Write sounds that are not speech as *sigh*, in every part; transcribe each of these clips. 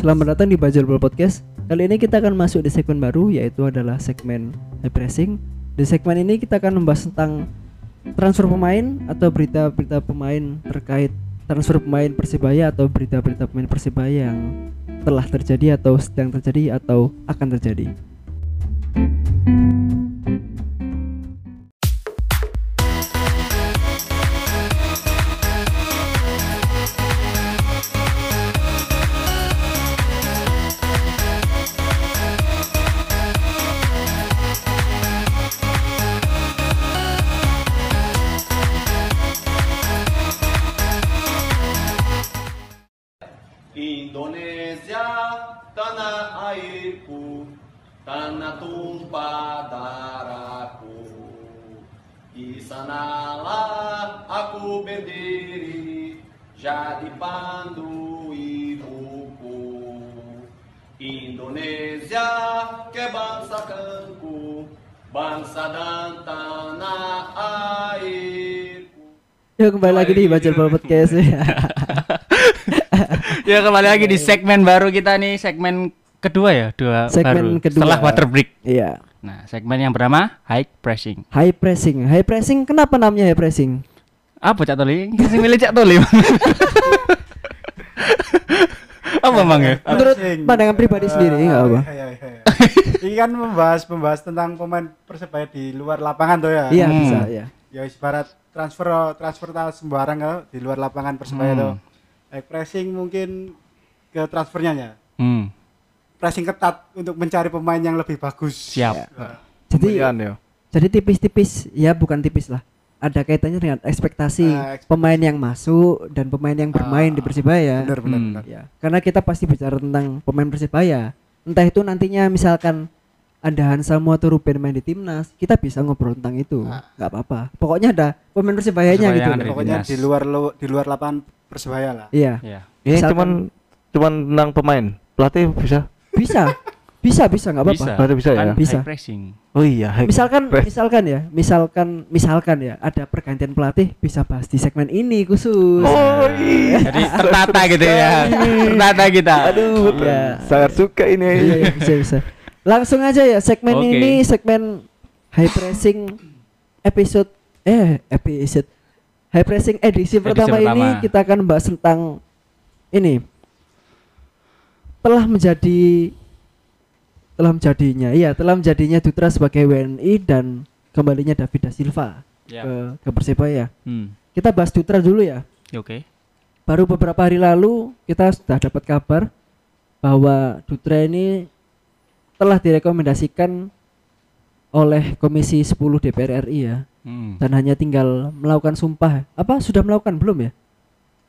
Selamat datang di Bajul Bola Podcast. Kali ini kita akan masuk di segmen baru yaitu adalah segmen high. Di segmen ini kita akan membahas tentang transfer pemain atau berita-berita pemain terkait transfer pemain Persibaya atau berita-berita pemain Persibaya yang telah terjadi atau sedang terjadi atau akan terjadi. Tanah tumpah darahku di sanalah aku berdiri jadi pandu ibuku Indonesia kebangsakanku bangsa dan tanah airku Ya kembali lagi di Bola Podcast. *laughs* ya kembali lagi di segmen baru kita nih segmen kedua ya dua Segmen baru kedua. setelah water break Iya. nah segmen yang bernama high pressing High pressing. High pressing kenapa namanya high pressing? apa cak toli kasih milih cak toli apa bang ya Menurut pandangan pribadi Eh, sendiri nggak apa? iya, iya, iya. Ini kan membahas membahas tentang pemain persebaya di luar lapangan tuh ya. Iya Hmm. bisa ya. Ya ibarat transfer transfer sembarang ya, di luar lapangan persebaya Hmm. tuh. Like pressing mungkin ke transfernya ya. hmm, Pressing ketat untuk mencari pemain yang lebih bagus. siap Nah, Jadi ya. jadi tipis-tipis ya bukan tipis lah. Ada kaitannya dengan ekspektasi Ah, ekspektasi. pemain yang masuk dan pemain yang bermain di Ah, Persibaya. benar benar Hmm. benar. Ya, karena kita pasti bicara tentang pemain Persibaya. Entah itu nantinya misalkan ada Hansamu atau Ruben main di timnas, kita bisa ngobrol tentang itu. Ah. nggak apa-apa. Pokoknya ada pemain Persibayanya Persebaya gitu. di Pokoknya di luar lo- di luar lapangan persebaya lah. Iya, ya Ini Misalkan- cuman cuman tentang pemain. Pelatih bisa. Bisa. bisa, bisa nggak apa-apa. bisa Berarti bisa ya? Kan Bisa. high pressing Oh iya. Misalkan Press. misalkan ya, misalkan misalkan ya ada pergantian pelatih bisa bahas di segmen ini khusus. Oh iya. jadi tertata gitu ya tertata kita Aduh, Iya. sangat suka ini. Iya, iya, bisa bisa. Langsung aja ya segmen Oke. ini segmen high pressing episode eh episode high pressing edisi, pertama, pertama. ini kita akan bahas tentang ini telah menjadi telah menjadinya iya telah menjadinya Dutra sebagai WNI dan kembalinya David da Silva ya ke, ke Persibaya. hmm. Kita bahas Dutra dulu ya. oke Baru beberapa hari lalu kita sudah dapat kabar bahwa Dutra ini telah direkomendasikan oleh Komisi 10 DPR RI ya hmm. dan hanya tinggal melakukan sumpah. Apa sudah melakukan belum ya?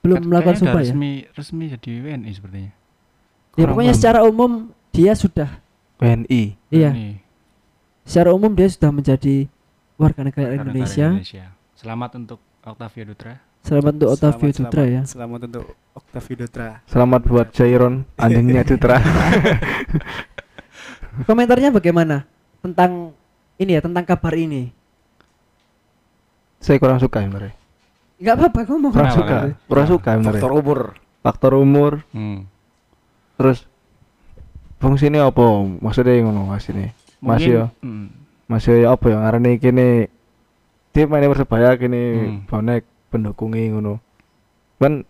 Belum melakukan sumpah ya? resmi resmi jadi WNI sepertinya Ya Kurang pokoknya paham. secara umum dia sudah WNI. iya, Ini, secara umum dia sudah menjadi warga negara warga negara Indonesia. Indonesia. selamat untuk Octavio Dutra Selamat untuk Otavio Selamat- Dutra ya. selamat- Selamat untuk Octavio Dutra. Selamat buat Jairon, anjingnya Dutra. *laughs* Komentarnya bagaimana tentang ini ya, tentang kabar ini? Saya kurang suka sebenarnya. Enggak apa-apa ngomong. Kurang Kenapa, suka. Kurang suka sebenarnya. faktor umur Faktor umur. hmm. Terus fungsinya apa? Maksudnya ngono Mas ini. Mas yo. hmm. Mas yo apa ya ngarani kene tim main Persebaya kene Hmm. bonek pendukungi ngono. Kan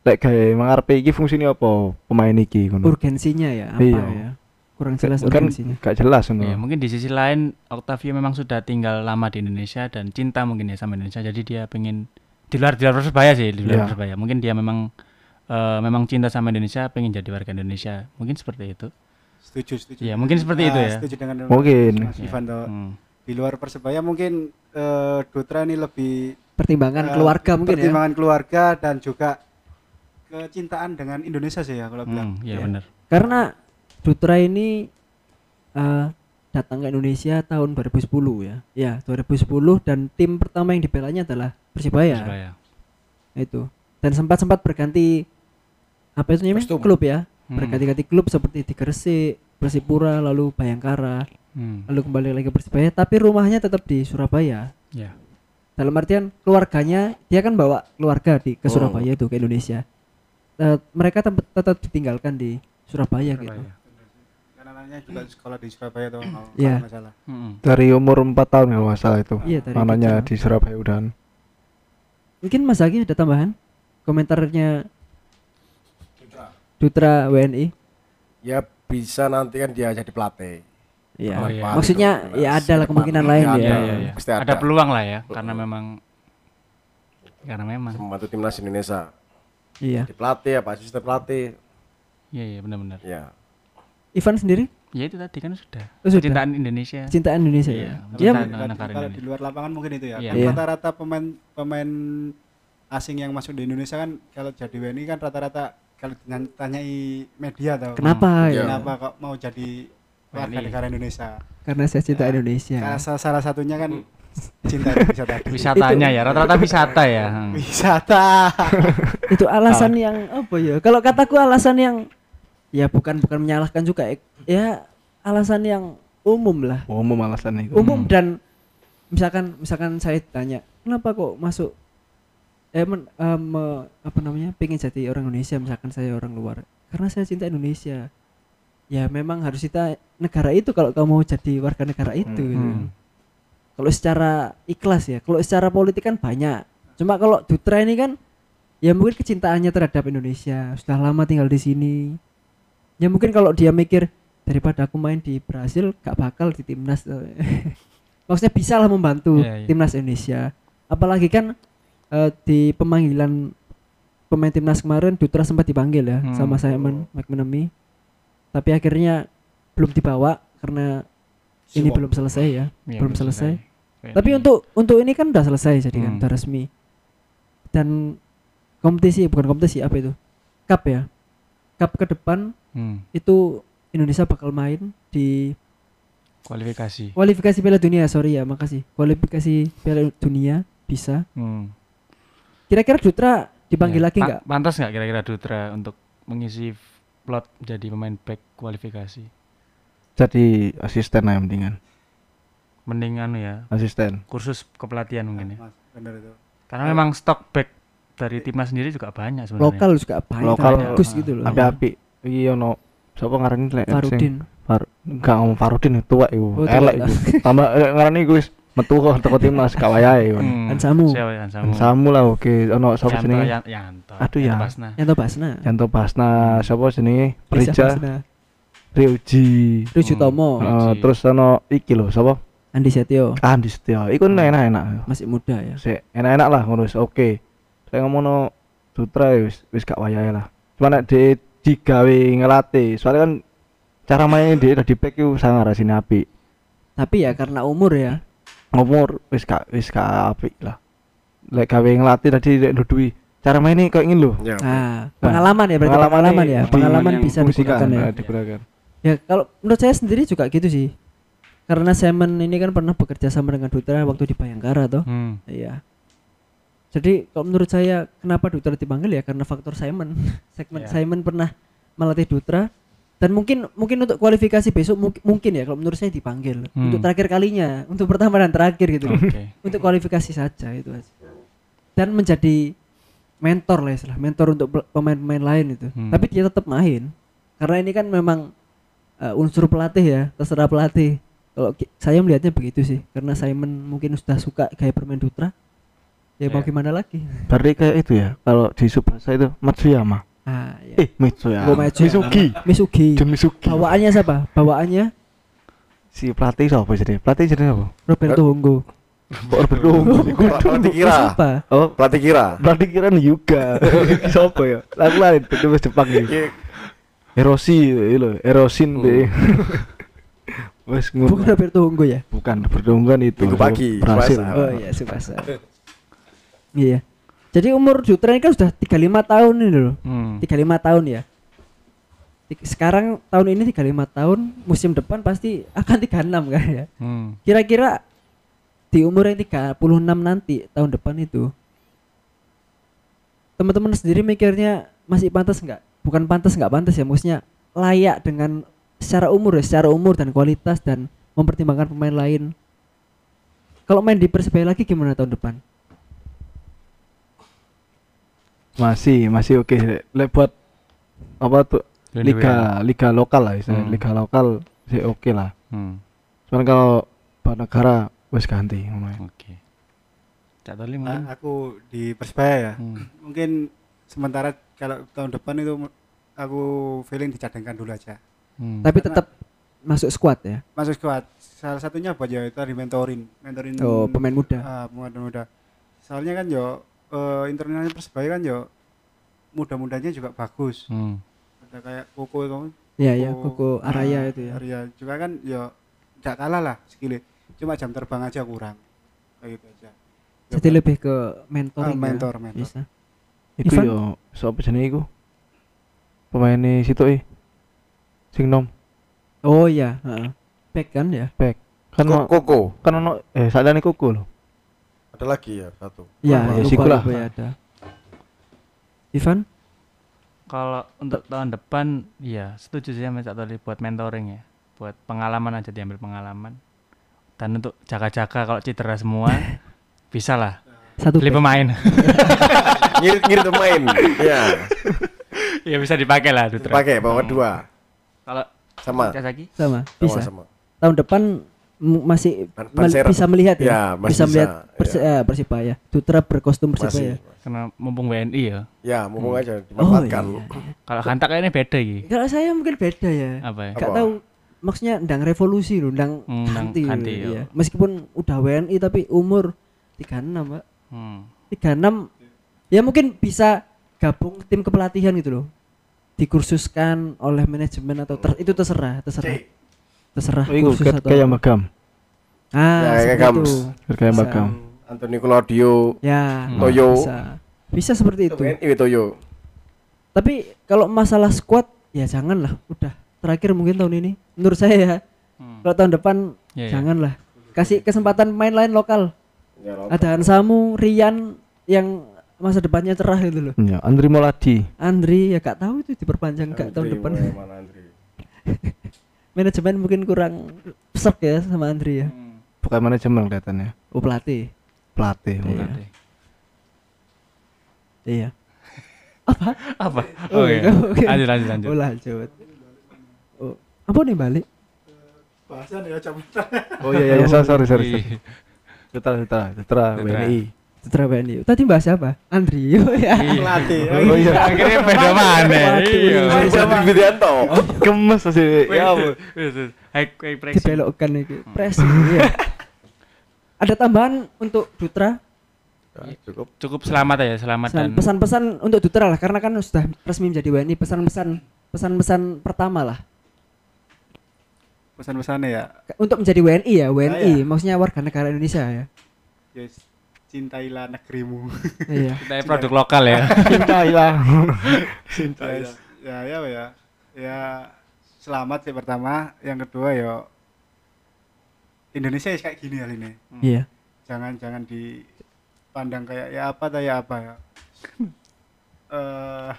lek gawe mangarepe iki fungsine apa pemain iki ngono. Urgensinya ya apa Iya. ya? Kurang jelas kan urgensinya. gak jelas ngono. Ya, mungkin di sisi lain Octavio memang sudah tinggal lama di Indonesia dan cinta mungkin ya sama Indonesia. Jadi dia pengen di luar di luar Persebaya sih, di luar Iya. Persebaya. Mungkin dia memang eh, memang cinta sama Indonesia, pengen jadi warga Indonesia. Mungkin seperti itu. Setuju, setuju. Iya, mungkin seperti itu Ah, ya. Setuju dengan Mungkin. Mas Ivan tuh. Hmm. Di luar persebaya mungkin eh, Dutra ini lebih Pertimbangan eh, keluarga mungkin ya. pertimbangan keluarga dan juga kecintaan dengan Indonesia sih ya kalau bilang. Hmm, iya Ya. benar. Karena Dutra ini eh, datang ke Indonesia tahun 2010 ya. Ya, 2010 dan tim pertama yang dibelanya adalah Persibaya. Persebaya. Itu. Dan sempat-sempat berganti apa itu namanya? Kostum. Klub ya. Hmm. Berganti-ganti klub seperti di Gresik, Persipura, lalu Bayangkara, Hmm. lalu kembali lagi ke Persibaya, tapi rumahnya tetap di Surabaya. Ya. Dalam artian keluarganya dia kan bawa keluarga di ke Oh. Surabaya itu ke Indonesia. Eh, mereka tempat tetap ditinggalkan di Surabaya gitu. Surabaya. Kan anaknya juga sekolah di Surabaya tuh kalau Iya. nggak salah. Mm-mm. Dari umur 4 tahun ya masalah itu. Iya, Anaknya kecil. di Surabaya udah. Mungkin Mas Zaki ada tambahan? Komentarnya Dutra WNI. Ya bisa nanti kan dia jadi pelatih. Iya. Oh, iya. Maksudnya ya ada lah kemungkinan lain Iya, ya. Iya, iya, iya. Pasti Ada. ada. peluang lah ya, karena memang karena memang. Membantu timnas Indonesia. Iya. Di pelatih apa asisten pelatih. Iya, iya benar-benar. Ya. Ivan sendiri Ya itu tadi kan sudah. Oh, sudah. Kecintaan Indonesia. cinta Indonesia Iya. ya. Kan negara kalau Indonesia. di luar lapangan mungkin itu ya. Iya. Kan Iya. rata-rata pemain pemain asing yang masuk di Indonesia kan kalau jadi WNI kan rata-rata kalau ditanya- tanyai media tau. kenapa Iya. ya? Kenapa kok mau jadi warga negara Indonesia? Karena saya cinta Ya, Indonesia. Karena salah, satunya kan *laughs* cinta Indonesia tadi. Wisatanya ya, rata-rata wisata ya. Hmm. Wisata. *laughs* Itu alasan yang apa ya? Kalau kataku alasan yang ya bukan bukan menyalahkan juga ya. ya alasan yang umum lah. Umum alasan itu. Umum dan misalkan misalkan saya tanya, kenapa kok masuk eh men, eh, me- apa namanya? pengen jadi orang Indonesia misalkan saya orang luar. Karena saya cinta Indonesia. Ya memang harus kita negara itu kalau kamu mau jadi warga negara itu gitu. Hmm. Kalau secara ikhlas ya, kalau secara politik kan banyak. Cuma kalau Dutra ini kan ya mungkin kecintaannya terhadap Indonesia, sudah lama tinggal di sini. Ya mungkin kalau dia mikir daripada aku main di Brasil gak bakal di timnas. *laughs* Maksudnya bisa lah membantu Iya, iya. timnas Indonesia. Apalagi kan eh, di pemanggilan pemain timnas kemarin Dutra sempat dipanggil ya Hmm. sama Simon McManamy. Tapi akhirnya belum dibawa karena ini belum selesai ya, Iya, belum selesai. Tapi ini. untuk untuk ini kan udah selesai jadi kan Hmm. udah resmi. Dan kompetisi bukan kompetisi apa itu? Cup ya. Cup ke depan Hmm, itu Indonesia bakal main di kualifikasi. kualifikasi Piala Dunia, sorry ya, makasih. Kualifikasi Piala Dunia bisa. Hmm. Kira-kira Dutra dipanggil Ya, lagi pa- nggak? Pantas nggak kira-kira Dutra untuk mengisi plot jadi pemain back kualifikasi? Jadi asisten lah yang mendingan. Mending anu ya, Asisten. kursus kepelatihan mungkin ya. Mas, bener itu. Karena memang stok back dari timnas sendiri juga banyak sebenarnya. Lokal juga banyak Lokal, bagus gitu loh. Api-api. Iya no. Sapa ngarani lek Farudin. Far enggak ngomong Farudin tua iku. Oh, Elek iku. Tambah eh, ngarani iku wis metu kok teko timnas gak wayahe kon. Hmm, Ansamu. Ya? Samu lah oke ono sapa jenenge? Yan- Yanto. Aduh, Yanto ya. Yanto Basna. Yanto Basna, sapa jenenge? Reza Prija. Ryuji. Ruju Hmm. Tomo. Ryuji. Eh, terus ono iki lho sapa? Andi Setio. Andi Setio. Iku enak-enak. Masih muda ya. Sik enak-enak lah ngono wis oke. Saya ngomongno Dutra ya wis wis gak wayahe lah. Cuma nek di digawe ngelatih, soalnya kan cara mainnya dia udah di pack itu sangat rasine apik. Tapi ya karena umur ya. Ngomong wis gak wis gak apik lah. Lek gawe ngelatih tadi lek ndudui cara mainnya kayak gini loh. Ya. Nah, pengalaman ya berarti pengalaman ya. Pengalaman yang bisa difungsikan, digunakan ya. eh, digunakan. Ya kalau menurut saya sendiri juga gitu sih. Karena Simon ini kan pernah bekerja sama dengan Dutra waktu di Bayangkara toh. Hmm. Iya. Jadi kalau menurut saya kenapa Dutra dipanggil ya karena faktor Simon. *laughs* Segmen Iya. Simon pernah melatih Dutra dan mungkin mungkin untuk kualifikasi besok mungkin, mungkin ya kalau menurut saya dipanggil Hmm. untuk terakhir kalinya, untuk pertama dan terakhir gitu. Oke. *laughs* untuk kualifikasi saja itu aja. Dan menjadi mentor lah istilah, mentor untuk pe- pemain-pemain lain itu. Hmm. Tapi dia tetap main. Karena ini kan memang uh, unsur pelatih ya, terserah pelatih. Kalau saya melihatnya begitu sih, karena Simon mungkin sudah suka gaya bermain Dutra. Ya mau Iya. gimana lagi? Berarti kayak itu ya. Kalau di Subasa itu Matsuyama. Ah, ya. Eh, Matsuyama. Oh, Matsuyama. Misugi. Misugi. Jun Misugi. Bawaannya siapa? Bawaannya Si pelatih siapa jadi? Pelatih jadi apa? Roberto Honggo. Kok Roberto Honggo? Pelatih kira. Siapa? Oh, Pelatih kira. pelatih kira juga. *laughs* Siapa ya? Aku lari itu wis Jepang ya. Iya. Erosi itu lho, Erosin deh. *laughs* Wes Bukan. Roberto Honggo ya? Bukan berdonggan itu. Minggu pagi, Berhasil. Oh iya, Subasa. iya. Jadi umur Dutra ini kan sudah 35 tahun ini loh. Hmm. 35 tahun ya. Sekarang tahun ini 35 tahun, musim depan pasti *laughs* akan 36 kan ya. Hmm. Kira-kira di umur yang 36 nanti tahun depan itu teman-teman sendiri mikirnya masih pantas nggak? Bukan pantas nggak pantas ya, maksudnya layak dengan secara umur ya, secara umur dan kualitas dan mempertimbangkan pemain lain. Kalau main di Persebaya lagi gimana tahun depan? Masih, masih oke. Lek buat apa tuh liga liga lokal lah istilahnya. Hmm. liga lokal sih oke lah Hmm. cuman kalau buat negara wes ganti ngono ya. Oke. Cak Toli Nah, mungkin. aku di Persebaya ya. Hmm. Mungkin sementara kalau tahun depan itu aku feeling dicadangkan dulu aja. Hmm. Tapi Karena- tetap masuk squad ya. Masuk squad. Salah satunya buat ya itu tadi mentorin, mentorin Oh, pemain muda. ah, pemain muda. Soalnya kan yo eh, internalnya Persebaya kan yo muda-mudanya juga bagus. Hmm. Ada kayak Koko itu. Iya ya, Koko, Koko Araya ah, itu ya. Araya juga kan yo tidak kalah lah skillnya. Cuma jam terbang aja kurang. Kayak gitu aja. Yo, Jadi lebih ke mentoring Ah, ya. mentor, mentor. Bisa. Ivan? yo sapa jenenge iku pemainnya situ eh sing nom Oh iya, heeh. Back kan ya? back kan Koko. kan ono eh sadane koko loh Ada lagi ya satu. Iya, ya, lupa, sikulah. lupa ya ada. Ivan? Kalau untuk tahun depan, ya setuju sih sama Cak Toli buat mentoring ya, buat pengalaman aja diambil pengalaman. Dan untuk jaga-jaga kalau cedera semua, *laughs* bisa lah. Satu Beli pemain, *laughs* Ngirit ngirit pemain. Iya. *laughs* ya bisa dipakai lah. Dutra. Pakai bawa dua. Kalau Sama. Sama, Sama bisa. sama. Tahun depan masih Ban- mel- Pansera. bisa melihat ya. Ya, masih bisa melihat bisa, Persi ya. eh, Persibaya. Dutra berkostum Persibaya. Masih. karena mumpung WNI ya. Ya, mumpung aja Oh dimanfaatkan. iya. Kalau kantak kayaknya beda gitu. Kalau saya mungkin beda ya. Apa ya? Gak Apa? tahu maksudnya ndang revolusi loh, ndang Hmm, ganti. yo. iya. Meskipun udah WNI tapi umur 36, Pak. Hmm. 36 ya mungkin bisa gabung tim kepelatihan gitu loh. Dikursuskan oleh manajemen atau ter- itu terserah, terserah. Terserah oh kursus kayak atau kayak magam Ah, Ya, kayak itu. kayak magam Anthony Claudio, Ya, Hmm. Toyo. bisa. Bisa seperti itu. WNI Toyo. Tapi kalau masalah squad ya janganlah, udah. Terakhir mungkin tahun ini menurut saya ya. Hmm. Kalau tahun depan Ya, ya. janganlah. Kasih kesempatan main lain lokal. Ya, Ada Hansamu, Rian yang masa depannya cerah gitu loh. ya Andri Moladi Andri ya gak tahu itu diperpanjang gak tahun depan. mana Andri? *laughs* Manajemen mungkin kurang serk ya sama Andri ya. Hmm. bukan manajemen kelihatannya Oh pelatih. pelatih Iya. mungkin. Berarti. Iya. *laughs* Apa? Apa? Oh, Oh, iya. *laughs* oke. Lanjut lanjut lanjut. Oh lanjut. Oh, apa nih balik? Bahasan ya cabut. oh iya iya iya, sorry sorry sorry Iya. Sutra Sutra Sutra. WNI Citra BNI. Tadi bahas apa? Andri. Oh ya. Pelatih. oh iya Akhirnya beda mana? Waduh, Iya. iya. Andri Widianto. gemes sih ya ampun. High high pressing. Dibelokkan iki. Pressing. iya. *laughs* Ada tambahan untuk Dutra? Ya, cukup. Cukup selamat ya, selamat dan Pesan- Pesan-pesan untuk Dutra lah karena kan sudah resmi menjadi WNI. Pesan-pesan pesan-pesan pertama lah Pesan-pesannya ya, untuk menjadi WNI ya WNI Ah, iya. maksudnya warga negara Indonesia ya yes, cintailah negerimu. iya. *laughs* Kita produk lokal ya. *laughs* cintailah. Yes, ya ya ya? Ya selamat sih pertama. Yang kedua ya Indonesia ya kayak gini kali ini. Iya. Jangan jangan dipandang kayak ya apa ya apa ya *laughs* eh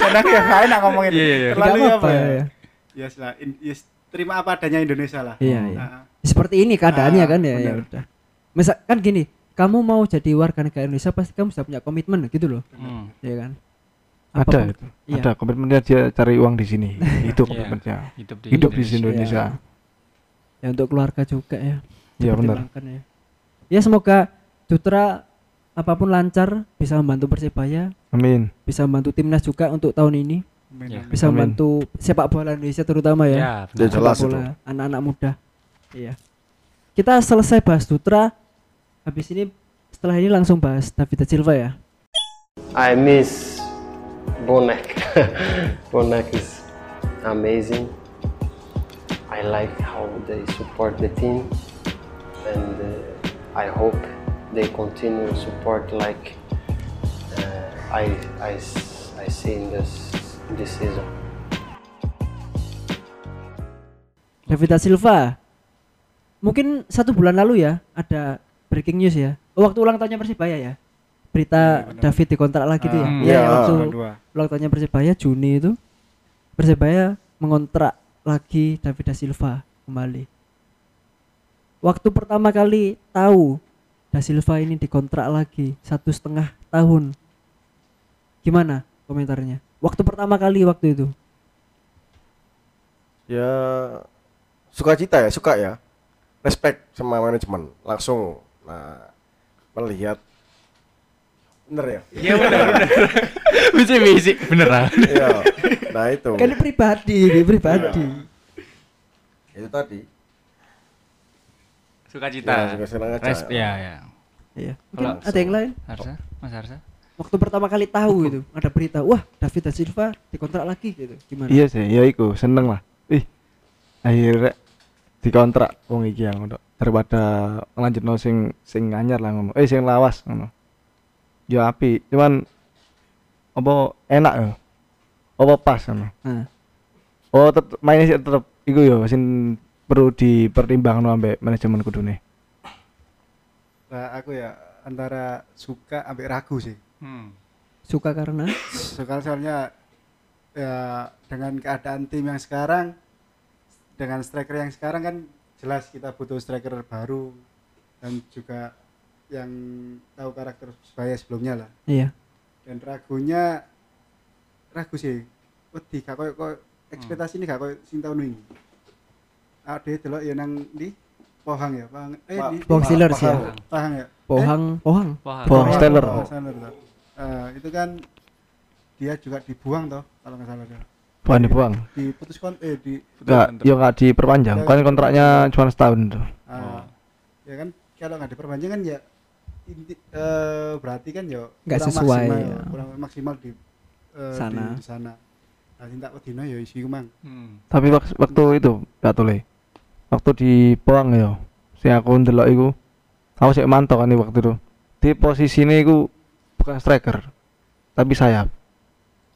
kadang ya enak ngomongin. Iya, iya, iya. terlalu apa apa-apa, ya. Ya. yes lah in- yes, terima apa adanya Indonesia lah. Iya iya. Nah, seperti ini keadaannya Ah, kan ya ya. benar. udah. Misal kan gini kamu mau jadi warga negara Indonesia pasti kamu sudah punya komitmen gitu loh. Hmm. ya kan? Ada Apapun- itu. Iya. ada komitmennya dia cari uang di sini. *laughs* Itu Iya. komitmennya. Hidup di hidup di Indonesia. Indonesia. Ya untuk keluarga juga ya. Iya, benar. Ya. Ya semoga Dutra apa pun lancar bisa membantu Persebaya. Amin. Bisa membantu timnas juga untuk tahun ini. Amin, Ya. bisa Amin. membantu sepak bola Indonesia terutama ya. Ya, Ya, jelas bola anak-anak muda. Iya. Kita selesai bahas Dutra habis ini setelah ini langsung bahas David Silva ya I miss Bonek. *laughs* Bonek is amazing. I like how they support the team, and uh, I hope they continue support like uh, I, I, I see in this this season. David Silva mungkin satu bulan lalu ya ada breaking news ya oh, waktu ulang tahunnya Persibaya ya berita David dikontrak lagi tuh ya Hmm. Iya, Iya. waktu ulang tahunnya Persibaya Juni itu Persibaya mengontrak lagi David Da Silva kembali waktu pertama kali tahu Da Silva ini dikontrak lagi satu setengah tahun gimana komentarnya waktu pertama kali waktu itu Ya sukacita ya, suka ya. Respect sama manajemen langsung. Nah, melihat bener ya? Iya benar benar. *laughs* Bisa bisa beneran. Iya. Nah, itu. Kan ini pribadi, ini pribadi. Itu tadi. Sukacita. Ya, suka senang aja. Resp ya ya. Iya. Mungkin Kalau- ada yang lain? Harsa, Mas Harsa. Waktu pertama kali tahu itu ada berita, wah David da Silva dikontrak lagi gitu. Gimana? Iya sih, ya iku seneng lah. Ih. Akhirnya dikontrak wong iki yang ngono. Daripada ngelanjutno sing sing anyar lah ngono. Eh sing lawas ngono. Ya api, cuman apa enak ya. Apa pas ngono. Nah, Oh, tetep mainnya sih tetep iku ya sing perlu dipertimbangkan ambek manajemen kudune. Nah, aku ya antara suka ambek ragu sih. Hmm. suka karena Suka soalnya ya dengan keadaan tim yang sekarang dengan striker yang sekarang kan jelas kita butuh striker baru dan juga yang tahu karakter Persebaya sebelumnya lah. iya. Dan ragunya ragu sih. Wedi gak koyo koyo ekspektasi ini gak koyo sing tahun ini. Ade delok ya nang di Pohang ya, Pohang. Eh di Pohang Steelers ya. Pohang. Pohang ya. Pohang, Pohang. Pohang Pohang, Steeler. Pohang Steeler, toh. Eh, itu kan dia juga dibuang toh kalau nggak salah. Bukan dibuang. Diputus kon eh di Enggak, ya enggak diperpanjang. Kan kontraknya cuma setahun tuh. ah, ya kan kalau nggak diperpanjang kan ya inti, eh, berarti kan ya Nggak kurang sesuai, maksimal, ya. kurang maksimal di eh, Sana. di, di sana. Nah, cinta wedino ya isi mang. Hmm. Tapi wak- waktu itu gak tole. Waktu di Poang ya. Si aku ndelok iku. Aku sih mantau kan waktu itu. Di posisinya iku bukan striker. Tapi sayap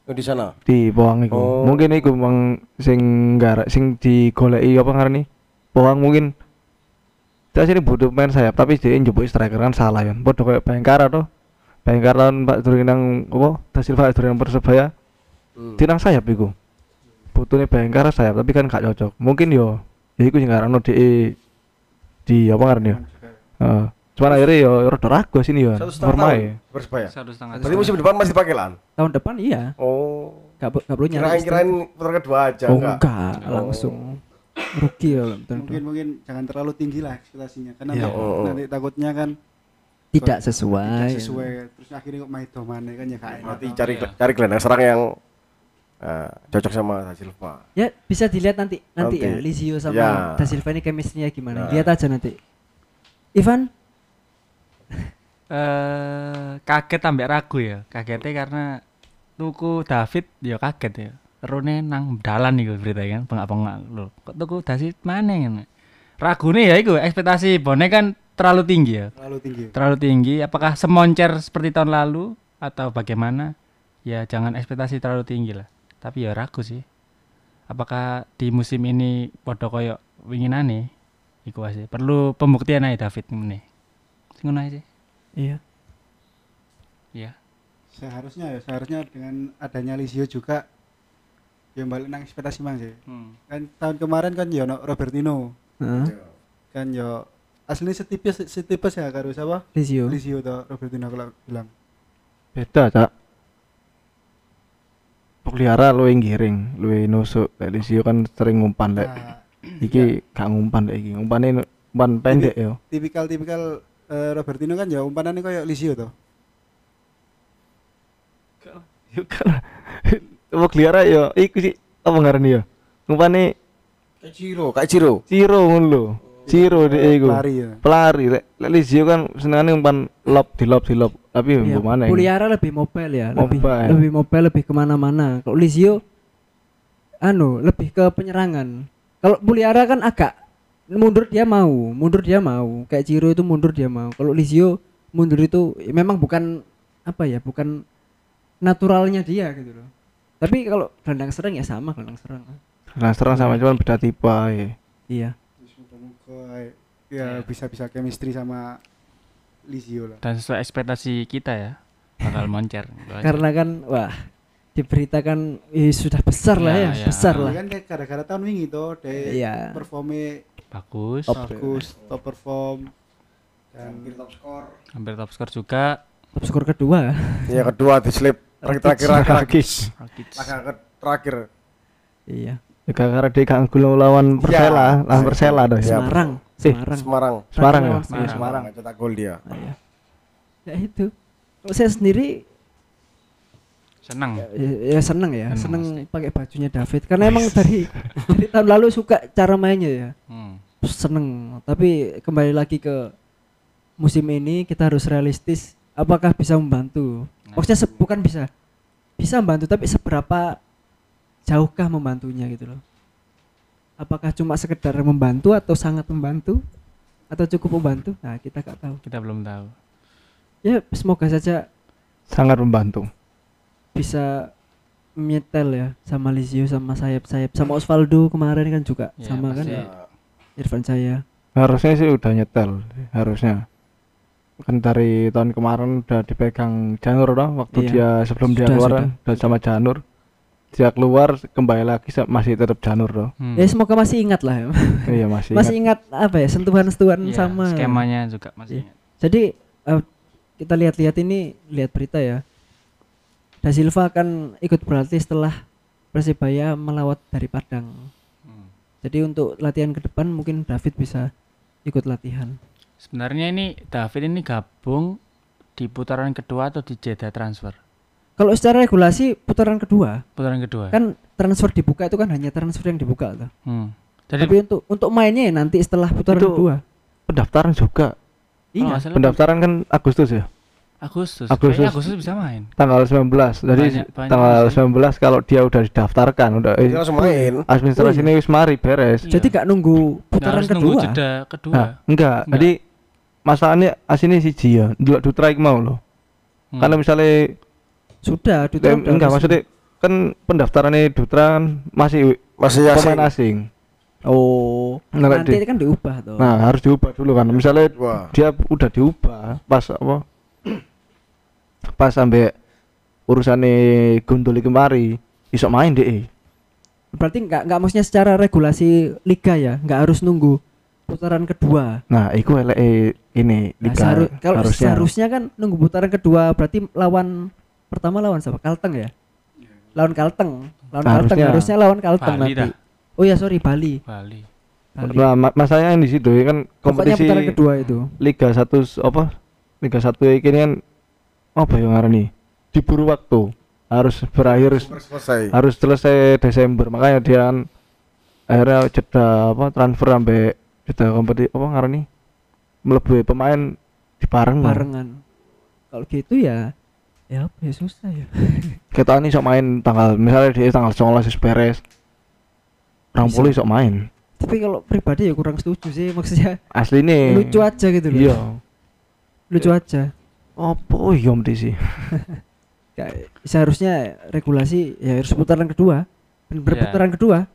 Oh, di sana. di Poang iku. Oh. Mungkin iku mang sing gara sing digoleki apa ngarani? Poang mungkin Saya sini butuh main sayap, tapi dia njupuk striker kan salah ya. Padha koyo Bayangkara to. Bayangkara Pak Durung nang apa? Da Silva nang Persebaya. Hmm. Di nang sayap iku. Butuhnya Bayangkara sayap, tapi kan gak cocok. Mungkin yo ya iku sing ngarano di di apa ngarani ya. Heeh. Cuman akhirnya yo rada ragu sini. Satu setengah Normal tahun ya. Persebaya. Satu setengah. Berarti musim depan masih dipakai lan. Tahun depan iya. Oh. Gak, gak perlu nyari Kirain kirain putar kedua aja Oh enggak. enggak, Oh. langsung rugi ya. Mungkin mungkin jangan terlalu tinggi lah ekspektasinya karena Iya. nanti, Oh, oh. nanti takutnya kan tidak sesuai. tidak sesuai terus akhirnya kok main domane kan ya enak. Berarti cari Iya. cari gelandang serang yang eh, cocok sama Da Silva. Ya bisa dilihat nanti nanti Nanti. ya Lizio sama Ya. Da Silva ini chemistry-nya gimana. Nah. Lihat aja nanti. Ivan, eh kaget ambek ragu ya. Kagetnya karena tuku David ya kaget ya. Rune nang dalan iku berita kan, pengak-pengak lho. Kok tuku David mana kan? Ragune ya iku ekspektasi Bone kan terlalu tinggi ya. terlalu tinggi. Terlalu tinggi. Apakah semoncer seperti tahun lalu atau bagaimana? Ya jangan ekspektasi terlalu tinggi lah. Tapi ya ragu sih. Apakah di musim ini podo koyo winginane? Iku sih. Perlu pembuktian aja David ini. Sing ngono aja sih. Iya. Iya. Seharusnya ya seharusnya dengan adanya Lisio juga yang balik nang ekspektasi mang sih. Hmm. Kan tahun kemarin kan ya ono Robertino Heeh. kan ya aslinya setipis setipis ya karo siapa? Lizio. Lisio atau Robertino kalau bilang. Beda, Cak. Pelihara lu yang giring, lu yang nusuk. Lek Lisio kan sering ngumpan lek. Nah, Iki gak ngumpan lek iki. Ngumpane umpan pendek yo. tipikal-tipikal eh, Robertino kan ya umpanannya kayak Lisio toh. Yo kan. Pelihara yo iku sih apa ngarani yo. Ngumpane Kayak Ciro, kayak Ciro. Ciro ngono lho. Ciro dek iku. Pelari ya. Pelari lek lek Lisio kan senengane umpan lob di lob di lob. Tapi Iya, mbok mana Puliara lebih mobile ya, lebih Mobile. lebih mobile, lebih ke mana-mana. Kalau Lizio, anu lebih ke penyerangan. Kalau Puliara kan agak mundur dia mau, mundur dia mau. Kayak Ciro itu mundur dia mau. Kalau Lizio mundur itu ya memang bukan apa ya, bukan naturalnya dia gitu loh. Tapi kalau gelandang serang ya sama gelandang serang. Nah, serang sama cuman beda tipe ae. Iya. Ya bisa-bisa chemistry sama Lisio lah. Dan sesuai ekspektasi kita ya bakal *laughs* moncer. Karena kan wah diberitakan eh, sudah besar lah Ya, ya, ya. besar Ya lah. kan kayak gara-gara tahun wingi toh deh Iya. performnya bagus, bagus, top perform dan hampir top skor juga. Top skor kedua. Yang kedua di slip terakhir terakhir Rakis. Terakhir. Iya. Ya, karena dia gak lawan Persela, lawan Persela dah. Ya, Semarang Semarang Semarang Semarang ya. Iya, Semarang. Semarang. Nggak cetak gol dia Ah, ya. ya itu saya sendiri Seneng. ya, ya seneng ya. Seneng seneng pakai bajunya David. Karena emang dari dari tahun lalu suka cara mainnya ya. Hmm. seneng. Tapi kembali lagi ke musim ini kita harus realistis. Apakah bisa membantu? Nah. maksudnya se- bukan bisa. Bisa membantu tapi seberapa jauhkah membantunya gitu loh? Apakah cuma sekedar membantu atau sangat membantu? Atau cukup membantu? Nah kita gak tahu. Kita belum tahu. ya semoga saja Sangat membantu. Bisa menyetel ya sama Lizio sama sayap-sayap sama Osvaldo kemarin kan juga Ya, sama kan pasti. Irfan saya Harusnya sih udah nyetel, harusnya. Kan dari tahun kemarin udah dipegang Janur toh, waktu Iya. dia sebelum dia Sudah, keluar sudah. kan, udah sama Janur. Dia keluar kembali lagi masih tetap Janur toh. Hmm. ya semoga masih ingat lah ya. *laughs* iya masih. masih ingat. ingat apa ya sentuhan-sentuhan Iya, sama skemanya juga masih. Iya. jadi eh, kita lihat-lihat ini lihat berita ya Da Silva akan ikut berlatih setelah Persibaya melawat dari Padang Hmm. jadi untuk latihan ke depan mungkin David bisa ikut latihan Sebenarnya ini David ini gabung di putaran kedua atau di jeda transfer? kalau secara regulasi putaran kedua Putaran kedua. kan transfer dibuka itu kan hanya transfer yang dibuka tuh. Hmm. Jadi tapi untuk untuk mainnya ya nanti setelah putaran Itu- kedua Pendaftaran juga. iya salah Pendaftaran kan Agustus ya. Agustus. Agustus. Kayaknya Agustus bisa main. Tanggal 19. Jadi Banyak- banyak tanggal sih. 19 kalau dia udah didaftarkan, udah eh, dia langsung main administrasi Oh, ini wis mari beres. Iya. jadi gak nunggu Nggak putaran harus nunggu kedua jeda kedua. Nah, enggak. Enggak. Jadi masalahnya asini siji ya. Dua dutra iki mau loh. Hmm. Kalau misalnya sudah Dutra udah enggak maksudnya kan pendaftarannya Dutra kan masih masih asing pemain asing. oh Nah, nanti di- kan diubah tuh Nah, harus diubah dulu kan. Misalnya wah dia udah diubah pas apa? Pas sampai urusannya Gondoli kemari, iso main deh. berarti nggak nggak maksudnya secara regulasi liga ya nggak harus nunggu putaran kedua Nah, iku eleke ini Nah, liga seharu- kalau harusnya. seharusnya kan nunggu putaran kedua berarti lawan pertama lawan siapa Kalteng ya lawan Kalteng lawan Kalteng Harusnya. harusnya lawan Kalteng Bali nanti dah. oh ya sorry Bali Bali. Bali. Nah, ma- masalahnya di situ ya kan kompetisi putaran kedua itu Liga 1 s- apa? Liga 1 ini kan apa yang ngarani? Diburu waktu. Harus berakhir Harus selesai harus selesai Desember. Makanya dia kan akhirnya jeda apa transfer sampai jeda kompetisi apa ngarani? Melebu pemain di bareng. barengan kalau gitu ya ya apa ya susah ya *laughs* Kita ini sok main tanggal misalnya dia tanggal 19 wis beres. Orang pulih sok main. tapi kalau pribadi ya kurang setuju sih maksudnya Asli nih. lucu aja gitu loh Iya. lucu aja Apa iya mesti sih? *laughs* Kayak seharusnya regulasi ya harus putaran kedua berputaran kedua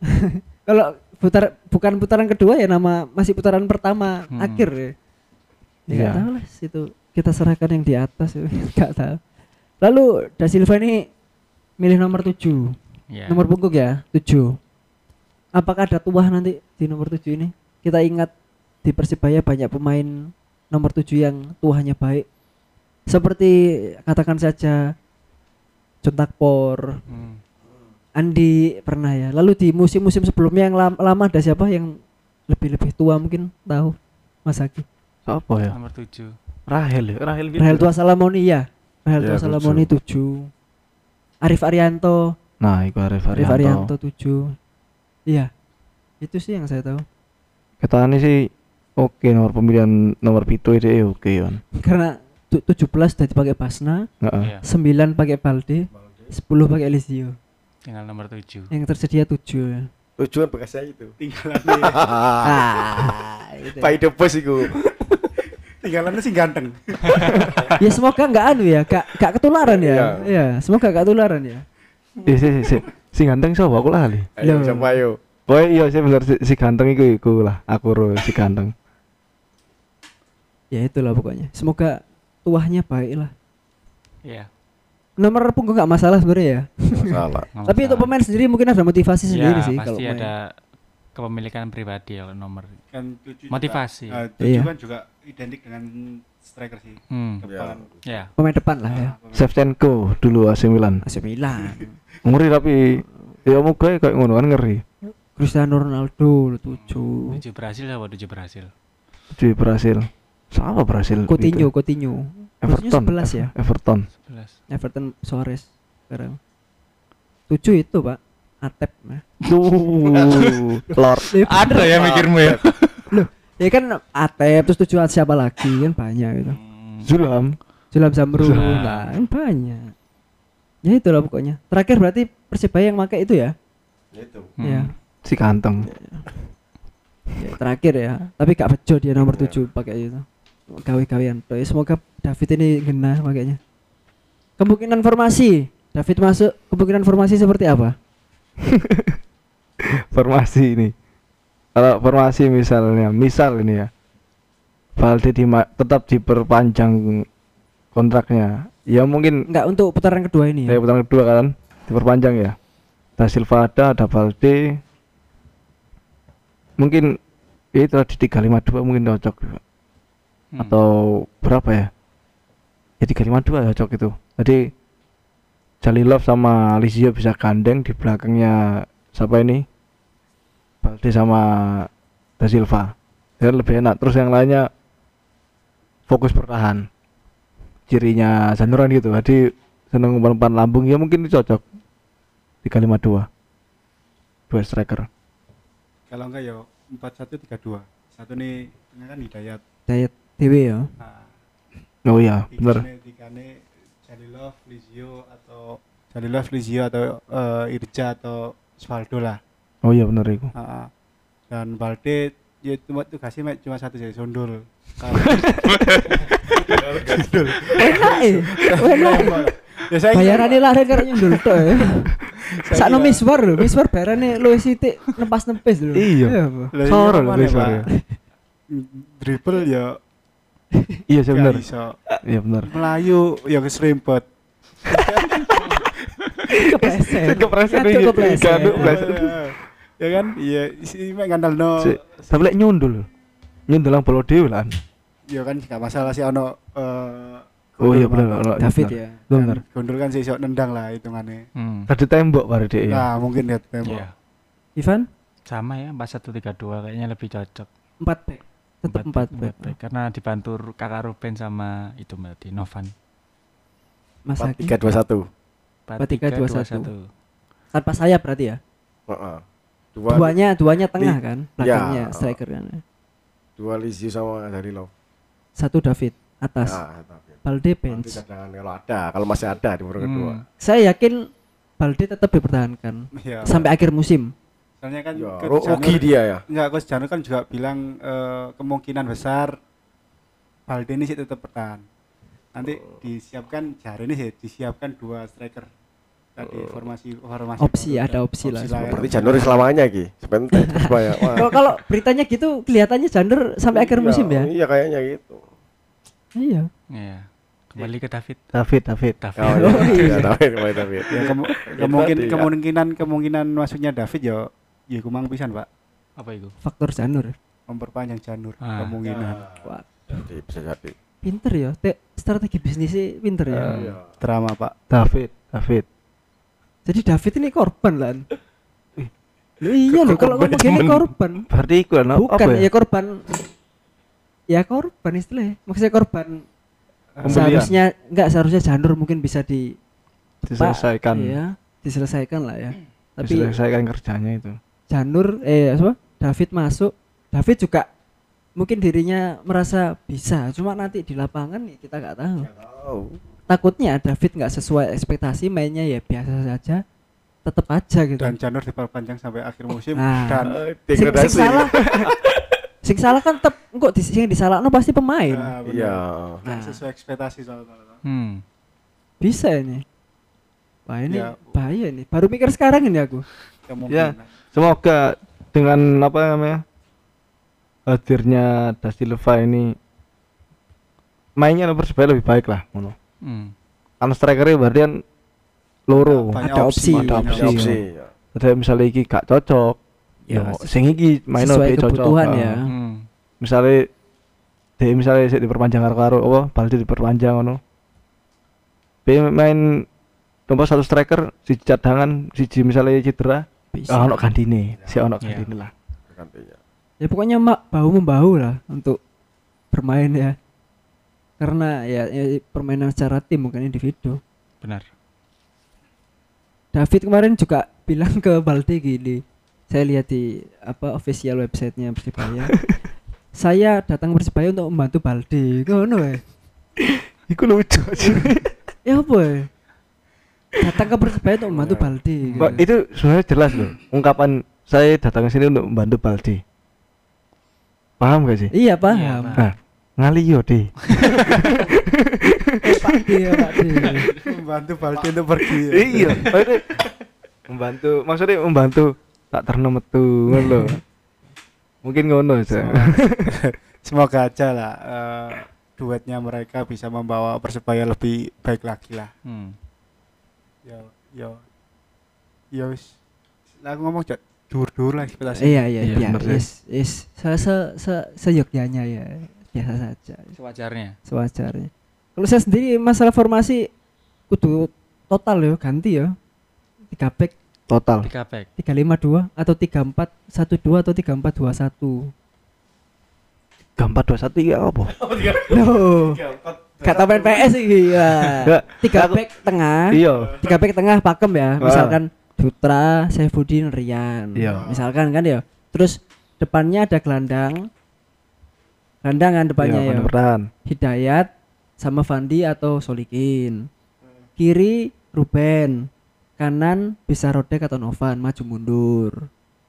*laughs* kalau putar bukan putaran kedua ya nama masih putaran pertama Hmm. akhir ya ya nggak Iya. tahu lah situ kita serahkan yang di atas ya *laughs* nggak tahu lalu Da Silva ini milih nomor 7 Ya. nomor punggung ya 7 apakah ada tuah nanti di nomor 7 ini kita ingat di Persibaya banyak pemain nomor 7 yang tuahnya baik. Seperti katakan saja Juntakpor Hmm. Andi pernah ya. Lalu di musim-musim sebelumnya yang lam- lama ada siapa yang lebih-lebih tua mungkin tahu Mas Aki Apa ya? Nomor 7. Rahel ya, Rahel gitu. Rahel Tua Salamoni ya. Rahel Ya, Tua Salamoni 7 Arif Arianto. Nah, iku Arif Arif Arianto. 7 iya. Itu sih yang saya tahu. Kita ini sih oke nomor pemilihan nomor pitu itu ya oke kan. karena tu- 17 sudah dipakai Basna Heeh. Iya. 9 pakai Balde 10 pakai Elisio Tinggal nomor 7. yang tersedia 7 ya tujuan bekas saya itu tinggalannya *laughs* ah itu. Bos itu tinggalannya sih ganteng *laughs* ya semoga nggak anu ya gak, gak ketularan ya Iya. ya semoga gak ketularan ya Eh, si, si, si, si ganteng siapa aku lali. ayo siapa ayo Oh iya sih bener si, si ganteng iku iku lah, aku ro si ganteng. Ya itulah pokoknya semoga tuahnya baik lah Iya. nomor punggung nggak masalah sebenarnya ya salah nggak tapi untuk masalah. pemain sendiri mungkin ada motivasi sendiri Ya, sih pasti kalau main. ada kepemilikan pribadi kalau nomor. kan tujuh Motivasi. juga, eh, tujuh Iya. kan juga identik dengan striker sih Hmm. depan Ya. pemain depan lah ya Ah, Shevchenko dulu AC Milan. AC Milan *laughs* Ngeri tapi Ya moga kayak ngono kan ngeri. Cristiano Ronaldo tujuh Tujuh Brasil apa tujuh Brasil? Cuy Brasil. Siapa Brasil? Coutinho itu? Coutinho Everton. Maksudnya 11 ya Everton. Sebelas. Everton Suarez sekarang tujuh itu pak Atep nah. Tuh, Lord. Ada ya mikirmu ya? ya kan Atep terus tujuh siapa lagi kan banyak gitu Zulam. Sulam Zamrun Sulam. lah kan banyak ya itulah pokoknya terakhir berarti Persebaya yang pakai itu ya Itu. ya Si kanteng. Ya, terakhir ya tapi gak bejo dia nomor 7 pakai itu gawe-gawean semoga David ini genah makanya kemungkinan formasi David masuk kemungkinan formasi seperti apa *laughs* Formasi ini. Kalau formasi misalnya, misal ini ya. Valde di tetap diperpanjang kontraknya. Ya mungkin enggak untuk putaran kedua ini ya ya putaran kedua kan diperpanjang ya. Da Silva ada, ada Valde. Mungkin itu di 352 mungkin cocok juga. Hmm. atau berapa ya? Ya 352 cocok itu. Jadi Jalilov sama Lizio bisa gandeng di belakangnya siapa ini? Balde sama Da Silva. Ya lebih enak. Terus yang lainnya fokus bertahan. Cirinya Zanuran gitu. Jadi seneng umpan lambung ya mungkin itu cocok. 352. Dua striker. Kalau enggak ya 4132. Satu nih tengah kan Hidayat. Dayat Dewi ya Nah, Oh iya, bener. tigane Jalilov, Lizio atau Jalilov, Lizio atau eh, Irja atau Osvaldo lah. Oh iya bener itu. Ah, ah. dan Balde ya cuma tugasnya mek cuma satu jadi sondul. Kalau- enak eh enak ya *laughs* saya bayarannya lah karena nyundul tuh ya sakno miswar lho miswar bayarannya lu sitik nempas nempes lho Iya. iya, Soro lho, Miswar ya. dribble ya *laughs* Iya sih iso. Iya bener. Melayu ya *laughs* keserimpet. Ngaco iya. kepleset. Gaduh, kepleset. ya kan? Iya, si mek ngandalno. Si, tapi lek nyundul. Nyundul lang bola dhewe lah. Ya kan gak masalah sih ono eh Oh iya ono David nyundul. ya Bener. Kan Gondol kan sih iso nendang lah hitungannya. Hmm. Tadi tembok bare dhek ya. Nah, mungkin ya tembok. Iya. Ivan Sama ya, 4132 kayaknya lebih cocok. empat back tetap empat back back. Karena dibantu kakak Ruben sama itu berarti Novan. Mas Haki 4321. 4321. tanpa sayap berarti ya Heeh. Dua duanya duanya tengah Li- kan belakangnya Ya. striker kan dua Lizio sama dari Love. satu David atas Nah, tapi Balde bench kalau ada, kalau masih ada di kedua. Hmm. saya yakin Balde tetap dipertahankan Iya. sampai akhir musim Soalnya kan Ya, Coach Janur- rugi dia ya. Enggak, Coach Janur kan juga bilang eh, kemungkinan besar Balde ini sih tetap bertahan. Nanti disiapkan jari ini sih disiapkan dua striker. Tadi formasi formasi Opsi, baru. ada opsi lah. ya. Berarti Januari selamanya Ki. Sebentar supaya. Wah. kalau kalau beritanya gitu kelihatannya Jander sampai akhir Iya, musim ya Iya kayaknya gitu. iya Iya. Kembali ke David. David, David. David. Oh, Oh, iya, *laughs* iya. David, kembali David. Ya, kemu- Itu kemungkin tadi, ya. kemungkinan kemungkinan masuknya David ya ya kumang pisan, Pak. Apa itu? faktor Janur Memperpanjang Janur Ah. kemungkinan. Wah, Jadi bisa jadi. pinter ya Te- strategi bisnisnya pinter ya Iya. Drama, Pak. David, David. jadi David ini korban lah Loh, iya loh kalau ngomong gini korban Berarti iku lah apa bukan ya? ya korban ya korban istilahnya maksudnya korban Pembelian. seharusnya enggak seharusnya Janur mungkin bisa di Diselesaikan. ya diselesaikan lah ya tapi Diselesaikan kerjanya itu. Janur eh apa David masuk David juga mungkin dirinya merasa bisa cuma nanti di lapangan ya kita nggak tahu Oh. takutnya David nggak sesuai ekspektasi mainnya ya biasa saja tetap aja gitu Dan Janur diperpanjang sampai akhir musim Nah. dan sing, sing Degradasi. salah *laughs* sing salah kan tetap kok di sing disalahno pasti pemain Ah, benar. Iya. Nggak Nah. sesuai ekspektasi soalnya. Hmm. bisa ini Wah ini Ya. bahaya nih baru mikir sekarang ini aku Kemungkinan. Semoga dengan apa namanya? hadirnya Da Silva ini mainnya Persebaya lebih baik lah ngono. Hmm. Kan strikernya berarti kan loro. Banyak ada opsi, ada opsi. Ada opsi. ya. Ada misalnya iki gak cocok. Ya, Ya, sing iki main sesuai lebih cocok. kebutuhan Ah. ya Hmm. Misalnya dia misalnya sik diperpanjang karo karo apa Balde diperpanjang ngono. Be main Nomor satu striker si cadangan siji misalnya cedera Bisa. ah, ono gandine si ono Iya. gandine lah. Gantinya. ya pokoknya mak bahu membahu lah untuk bermain ya. Karena ya, ya permainan secara tim bukan individu. Benar. David kemarin juga bilang ke Balde gini saya lihat di apa official websitenya Persibaya. *laughs* Saya datang Persibaya untuk membantu Balde. Ngono ya. Iku lucu ya apa ya datang ke Persibaya untuk membantu Balde gitu. Mbak, itu sebenarnya jelas loh ungkapan saya datang ke sini untuk membantu Baldi. Paham gak sih? Iya paham. Iya, nah ngali yo deh Eh, Pak D ya Pak D membantu Baldi untuk pergi. Ya. iya maksudnya membantu maksudnya membantu tak terno metu ngono lho. Mungkin ngono aja. Semoga *laughs* aja lah eh, duetnya mereka bisa membawa persebaya lebih baik lagi lah. Hmm. Yo yo yo wis. Lah aku ngomong jat dur-dur lah ekspektasi iya iya Iya, iya. bener sih. yes yes se se se seyogyanya ya biasa saja. Sewajarnya. sewajarnya. Kalau saya sendiri masalah formasi kudu total ya ganti ya. Tiga back. Total. Tiga pack. tiga lima dua atau tiga empat satu dua atau tiga empat dua satu? Gambar dua satu ya apa *laughs* kata main PS sih ya. Tiga back tengah. Iya. Tiga back tengah pakem ya Ah. misalkan Dutra Saifuddin Rian. Iya. misalkan kan ya. Terus depannya ada gelandang. Gelandangan depannya iya ya. Bertahan Hidayat sama Fandi atau Solikin. Kiri Ruben. Kanan bisa Rodek atau Novan maju mundur.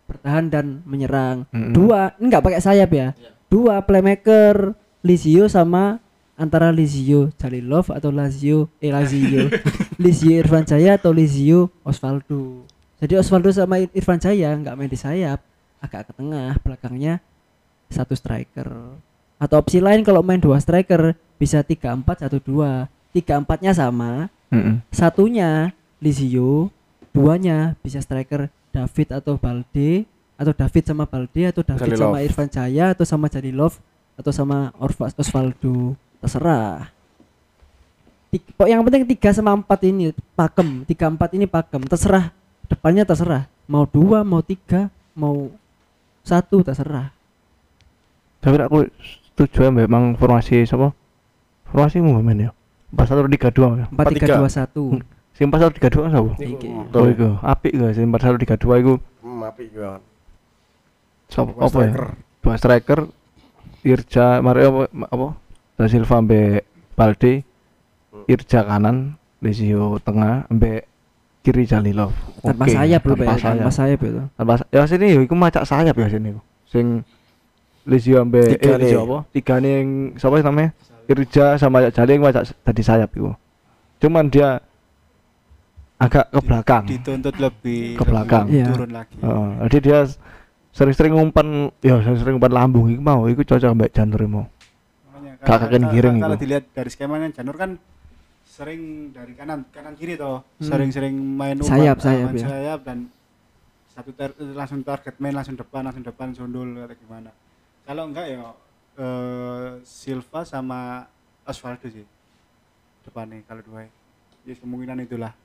Bertahan dan menyerang. Mm-mm. dua enggak pakai sayap ya. Dua playmaker Lizio sama antara Lizio Jalilov atau Lazio eh Lazio *laughs* Lizio Irfan Jaya atau Lizio Osvaldo jadi Osvaldo sama Ir- Irfan Jaya nggak main di sayap agak ke tengah belakangnya satu striker atau opsi lain kalau main dua striker bisa tiga empat satu dua tiga empatnya sama Mm-mm. satunya Lizio duanya bisa striker David atau Balde atau David sama Balde atau David Jalilov. sama Irfan Jaya atau sama Jalilov atau sama Orva Osvaldo. Terserah. Pok- yang penting tiga sama empat ini pakem. Tiga empat ini pakem. Terserah. Depannya terserah. Mau dua mau tiga mau satu terserah. Tapi aku setuju ya memang formasi siapa? Formasi mu men ya? Empat satu tiga dua ya empat tiga dua satu. Hmm. si empat satu tiga dua kan siapa? Oh itu apik gak sih empat satu tiga dua itu Hmm, apik banget. siapa Dua apa ya? dua striker Irja Mario apa, apa? Da Silva ambe Balde Irja kanan Lizio tengah ambe kiri Jalilov. Tanpa Oke, sayap loh tanpa ya, tanpa sayap. itu. Tanpa ya sini yo iku macak sayap ya sini. Sing ambe Tiga eh nih. apa? Tiga nih yang siapa namanya? Irja sama Jali yang macak tadi sayap itu cuman dia agak ke belakang. Dituntut lebih Ke belakang. lebih Iya. turun lagi. Heeh, jadi dia sering-sering ngumpan ya sering-sering ngumpan lambung iku mau iku cocok mbak janur mau. Makanya Kak- kalau- kakek kalau- giring kalau itu. dilihat dari skemanya Janur kan sering dari kanan kanan kiri toh. Hmm. sering-sering main umpan, Sayap, ah, sayap, main ya. sayap dan satu tar- langsung target main langsung depan langsung depan sundul atau gimana. Kalau enggak ya eh, Silva sama Osvaldo sih depannya kalau dua. Ya kemungkinan itulah.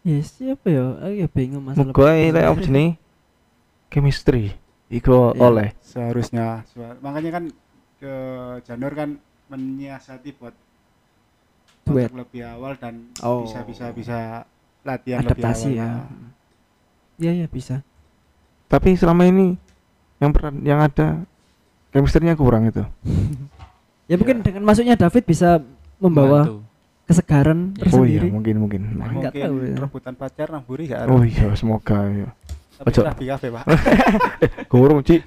Ya siapa ya? Aku ya bingung masalah lek apa jenenge *laughs* chemistry. Iku Iya. oleh. seharusnya. Makanya kan ke Janur kan menyiasati buat Duet. lebih awal dan Oh. bisa bisa bisa latihan adaptasi lebih ya. Awal iya ya bisa. Tapi selama ini yang peran yang ada chemistry-nya kurang itu. *laughs* Ya mungkin dengan masuknya David bisa membawa Membantu. kesegaran oh iya tersendiri. mungkin mungkin. Nah, mungkin tahu ya. rebutan pacar nang buri gak oh iya semoga ya ojo. rapi kafe pak. *laughs* Kurung Ci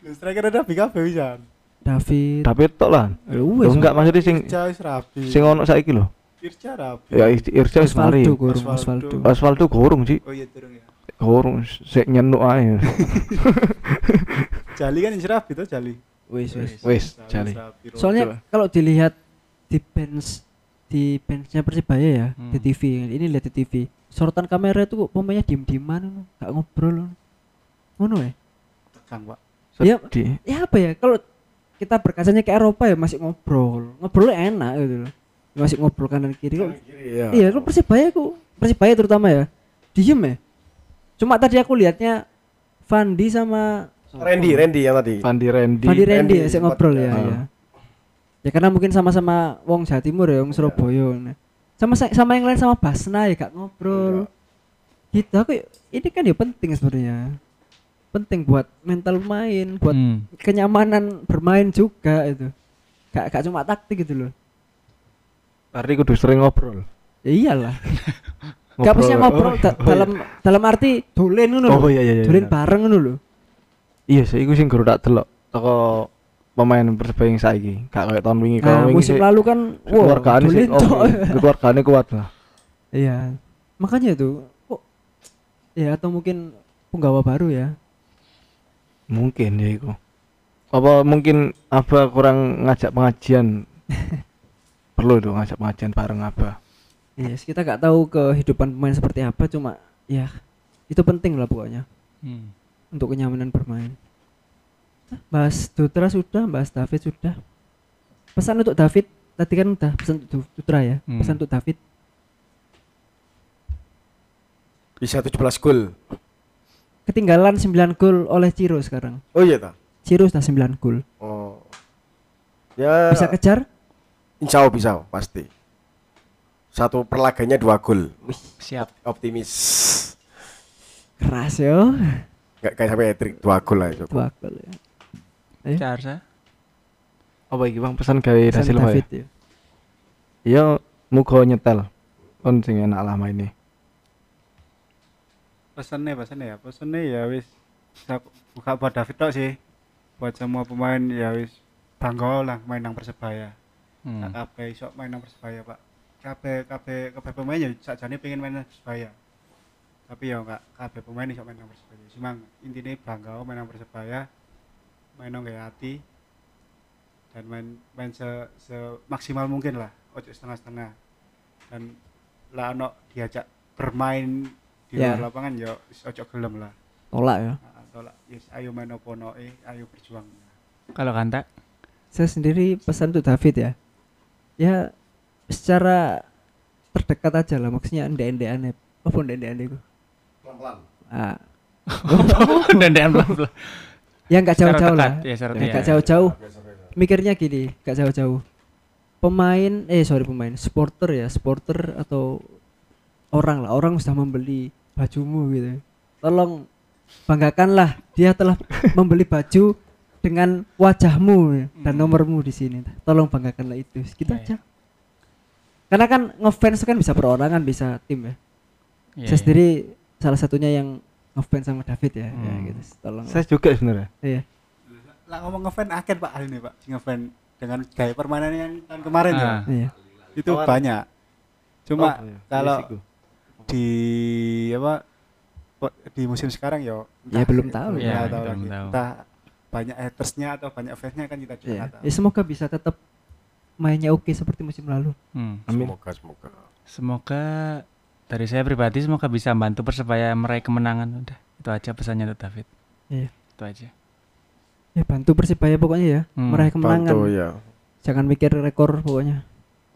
Lu striker ada rapi kafe bisa? David. Tapi tok lah. Ya wes enggak maksudnya sing Irja wis rapi sing ono saiki lho. Irja rapi ya Irja wis mari. Osvaldo Osvaldo. Osvaldo Osvaldo kurung Ci oh iya turun ya. Kurung sik nyenuk ae. *laughs* Jali kan wis rapi tuh Jali? Wis Jali jali wis rapi, Rodo. soalnya kalau dilihat di bench di benchnya Persibaya ya Hmm. di TV ini lihat di TV sorotan kamera itu kok pemainnya diem dieman nggak ngobrol ngono. Ya? Tegang pak. Iya. sedih ya apa ya? Kalau kita berkasanya ke Eropa ya masih ngobrol. Ngobrol enak gitu loh. Masih ngobrol kanan kiri kok. Iya. iya kok persibaya ku persibaya terutama ya diem ya? Cuma tadi aku lihatnya Fandi sama Randy, Randy yang tadi. Fandi Randy. Fandi Randy Randy ya saya ngobrol ya, ya ya karena mungkin sama-sama wong Jawa Timur ya wong Surabaya nah. Sama sama yang lain sama Basna ya gak ngobrol gitu aku ini kan ya penting sebenarnya penting buat mental main buat Hmm. kenyamanan bermain juga itu gak, gak cuma taktik gitu loh Berarti kudu sering ngobrol. ya iyalah *laughs* gak mesti ngobrol da- oh, dalam dalam arti dolen ngono Oh lho. iya iya iya. dolen bener. bareng ngono lho Iya sih, iku sing guru tak delok toko pemain Persebaya yang saiki. Gak kayak tahun wingi nah kalau wingi musim sih lalu kan keluargane sih oh, keluargane kuat lah. iya makanya tuh kok ya atau mungkin penggawa baru ya Mungkin ya iku. Apa mungkin apa kurang ngajak pengajian? *laughs* Perlu itu ngajak pengajian bareng apa? Iya, yes, kita gak tahu kehidupan pemain seperti apa, cuma ya itu penting lah pokoknya Hmm. untuk kenyamanan bermain. Bahas Dutra sudah, bahas David sudah. Pesan untuk David tadi kan udah pesan untuk Dutra ya, Hmm. pesan untuk David. Bisa 17 gol. Ketinggalan 9 gol oleh Ciro sekarang. Oh iya ta. Ciro sudah 9 gol. Oh. Ya. Bisa kejar? Insya Allah bisa pasti. Satu perlaganya dua gol. Siap. Optimis. Keras yo. Gak kayak sampai hat-trick dua gol lah itu. Dua gol ya. Eh? Charsa. Apa iki Bang pesan gawe hasil David ya? ya. Iya, muga nyetel. Kon sing enak lah mainnya. pesannya pesannya ya pesannya ya wis buka buat David tok sih buat semua pemain ya wis bangga lah main nang persebaya Hmm. hmm. kabeh iso main nang persebaya pak kabeh kabeh kabeh pemain ya sakjane pengen main nang persebaya tapi ya enggak kabeh pemain iso main nang persebaya cuma intinya bangga main nang persebaya main kayak hati dan main main se, se maksimal mungkin lah ojo setengah-setengah dan lah ono diajak bermain di Ya. luar lapangan ya wis ojo gelem lah Tolak ya. Nah, tolak yes ayo main opo eh ayo berjuang Kalau Kanta. Saya sendiri pesan untuk David ya. Ya secara terdekat aja lah maksudnya ende-endean apa ende-endean itu? Pelan-pelan. Ah, *laughs* Dan dan pelan-pelan. ya nggak jauh-jauh lah. ya, Ya, nggak jauh-jauh. Mikirnya gini, nggak jauh-jauh. Pemain, eh sorry pemain, supporter ya, supporter atau orang lah, orang sudah membeli bajumu gitu. Tolong banggakanlah dia telah *laughs* membeli baju dengan wajahmu dan nomormu di sini. Tolong banggakanlah itu. Gitu Iya, aja. Karena kan ngefans kan bisa perorangan, bisa tim ya. Saya sendiri salah satunya yang ngefans sama David ya, ya Hmm. gitu. Tolong. Saya juga sebenarnya. Iya. lah ngomong ngefan akhir pak hal ini pak si ngefan dengan gaya permainan yang tahun kemarin ya Ah. Iya. itu Kawan. banyak cuma Oh, iya. kalau Yes, iku. di apa di musim sekarang ya Ya, belum tahu. Ya, tahu belum lagi tahu. entah banyak hatersnya atau banyak fansnya kan kita juga Iya. tahu. Ya, semoga bisa tetap mainnya oke seperti musim lalu. Hmm. Amin. Semoga semoga. Semoga dari saya pribadi semoga bisa bantu persebaya meraih kemenangan udah itu aja pesannya untuk David Iya. itu aja Ya bantu Persibaya pokoknya ya, Hmm, meraih kemenangan. Bantu ya. Jangan mikir rekor pokoknya.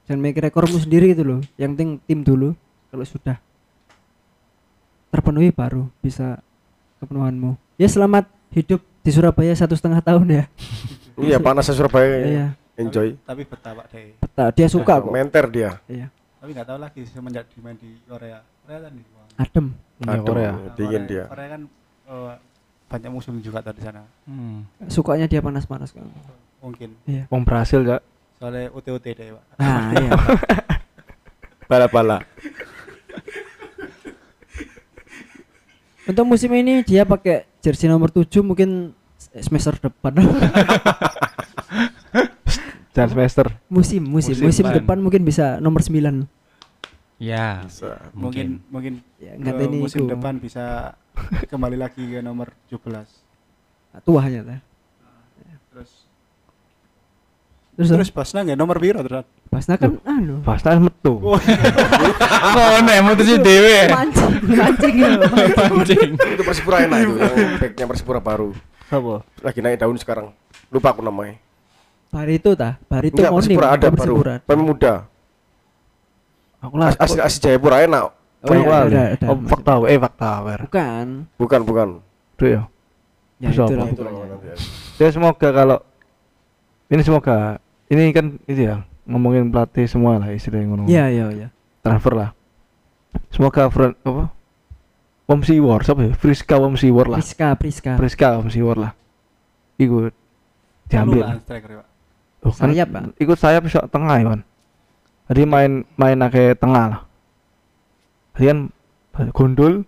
Jangan mikir rekormu sendiri gitu loh. Yang penting tim dulu. Kalau sudah terpenuhi baru bisa kepenuhanmu. Ya selamat hidup di Surabaya satu setengah tahun ya. Iya panasnya Surabaya. Iya. Enjoy. tapi betah pak deh Betah. Dia suka kok. Menter dia. Iya. Tapi nggak tahu lagi semenjak dimain di Korea Korea kan nih wah. Adem. Iya, Aduh, Korea. Dingin Korea- dia. Korea kan eh, banyak musuh juga tadi sana hmm. Sukanya dia panas-panas kan. mungkin Iya. Wong Brasil ya. soalnya UT-UT deh pak Nah, *laughs* iya. Bala-bala. Untuk musim ini dia pakai jersey nomor 7 mungkin semester depan. *laughs* Jangan semester. musim, musim, Musim musim, depan. depan mungkin bisa nomor 9. Ya Bisa. mungkin mungkin Ya, nganteni musim iku. depan bisa kembali lagi ke nomor 17 Tuanya ta. terus Terus, terus pasnya nggak nomor biru terus Basna kan anu Pasta metu. oh nih mutusin dewe mancing, mancing ya. pancing Itu Persipura enak itu. Yang backnya Persipura baru. Apa? Lagi naik daun sekarang. Lupa aku namanya. Barito ta, Barito Enggak, Monim. Persipura ada baru. Persipura. Aku lah. As- Asli asli Jayapura enak. Oh, iya, Fakta ada, ada. Oh, fakta eh fakta. Bukan. Bukan bukan. Tuh ya. Ya Bisa itu lah. Ya semoga kalau ini semoga ini kan itu ya ngomongin pelatih semua lah istilahnya ngono. Iya, iya, iya. Transfer lah. Semoga front apa? Womsi War, siapa ya? Friska Womsi War lah. Priska, Priska. Friska Womsi War lah. Ikut diambil. Laluan striker ya, Pak. Oh, kan Sayap, Pak. Ikut sayap bisa tengah ya, Wan. Jadi main main ake tengah lah. Kan Gondol,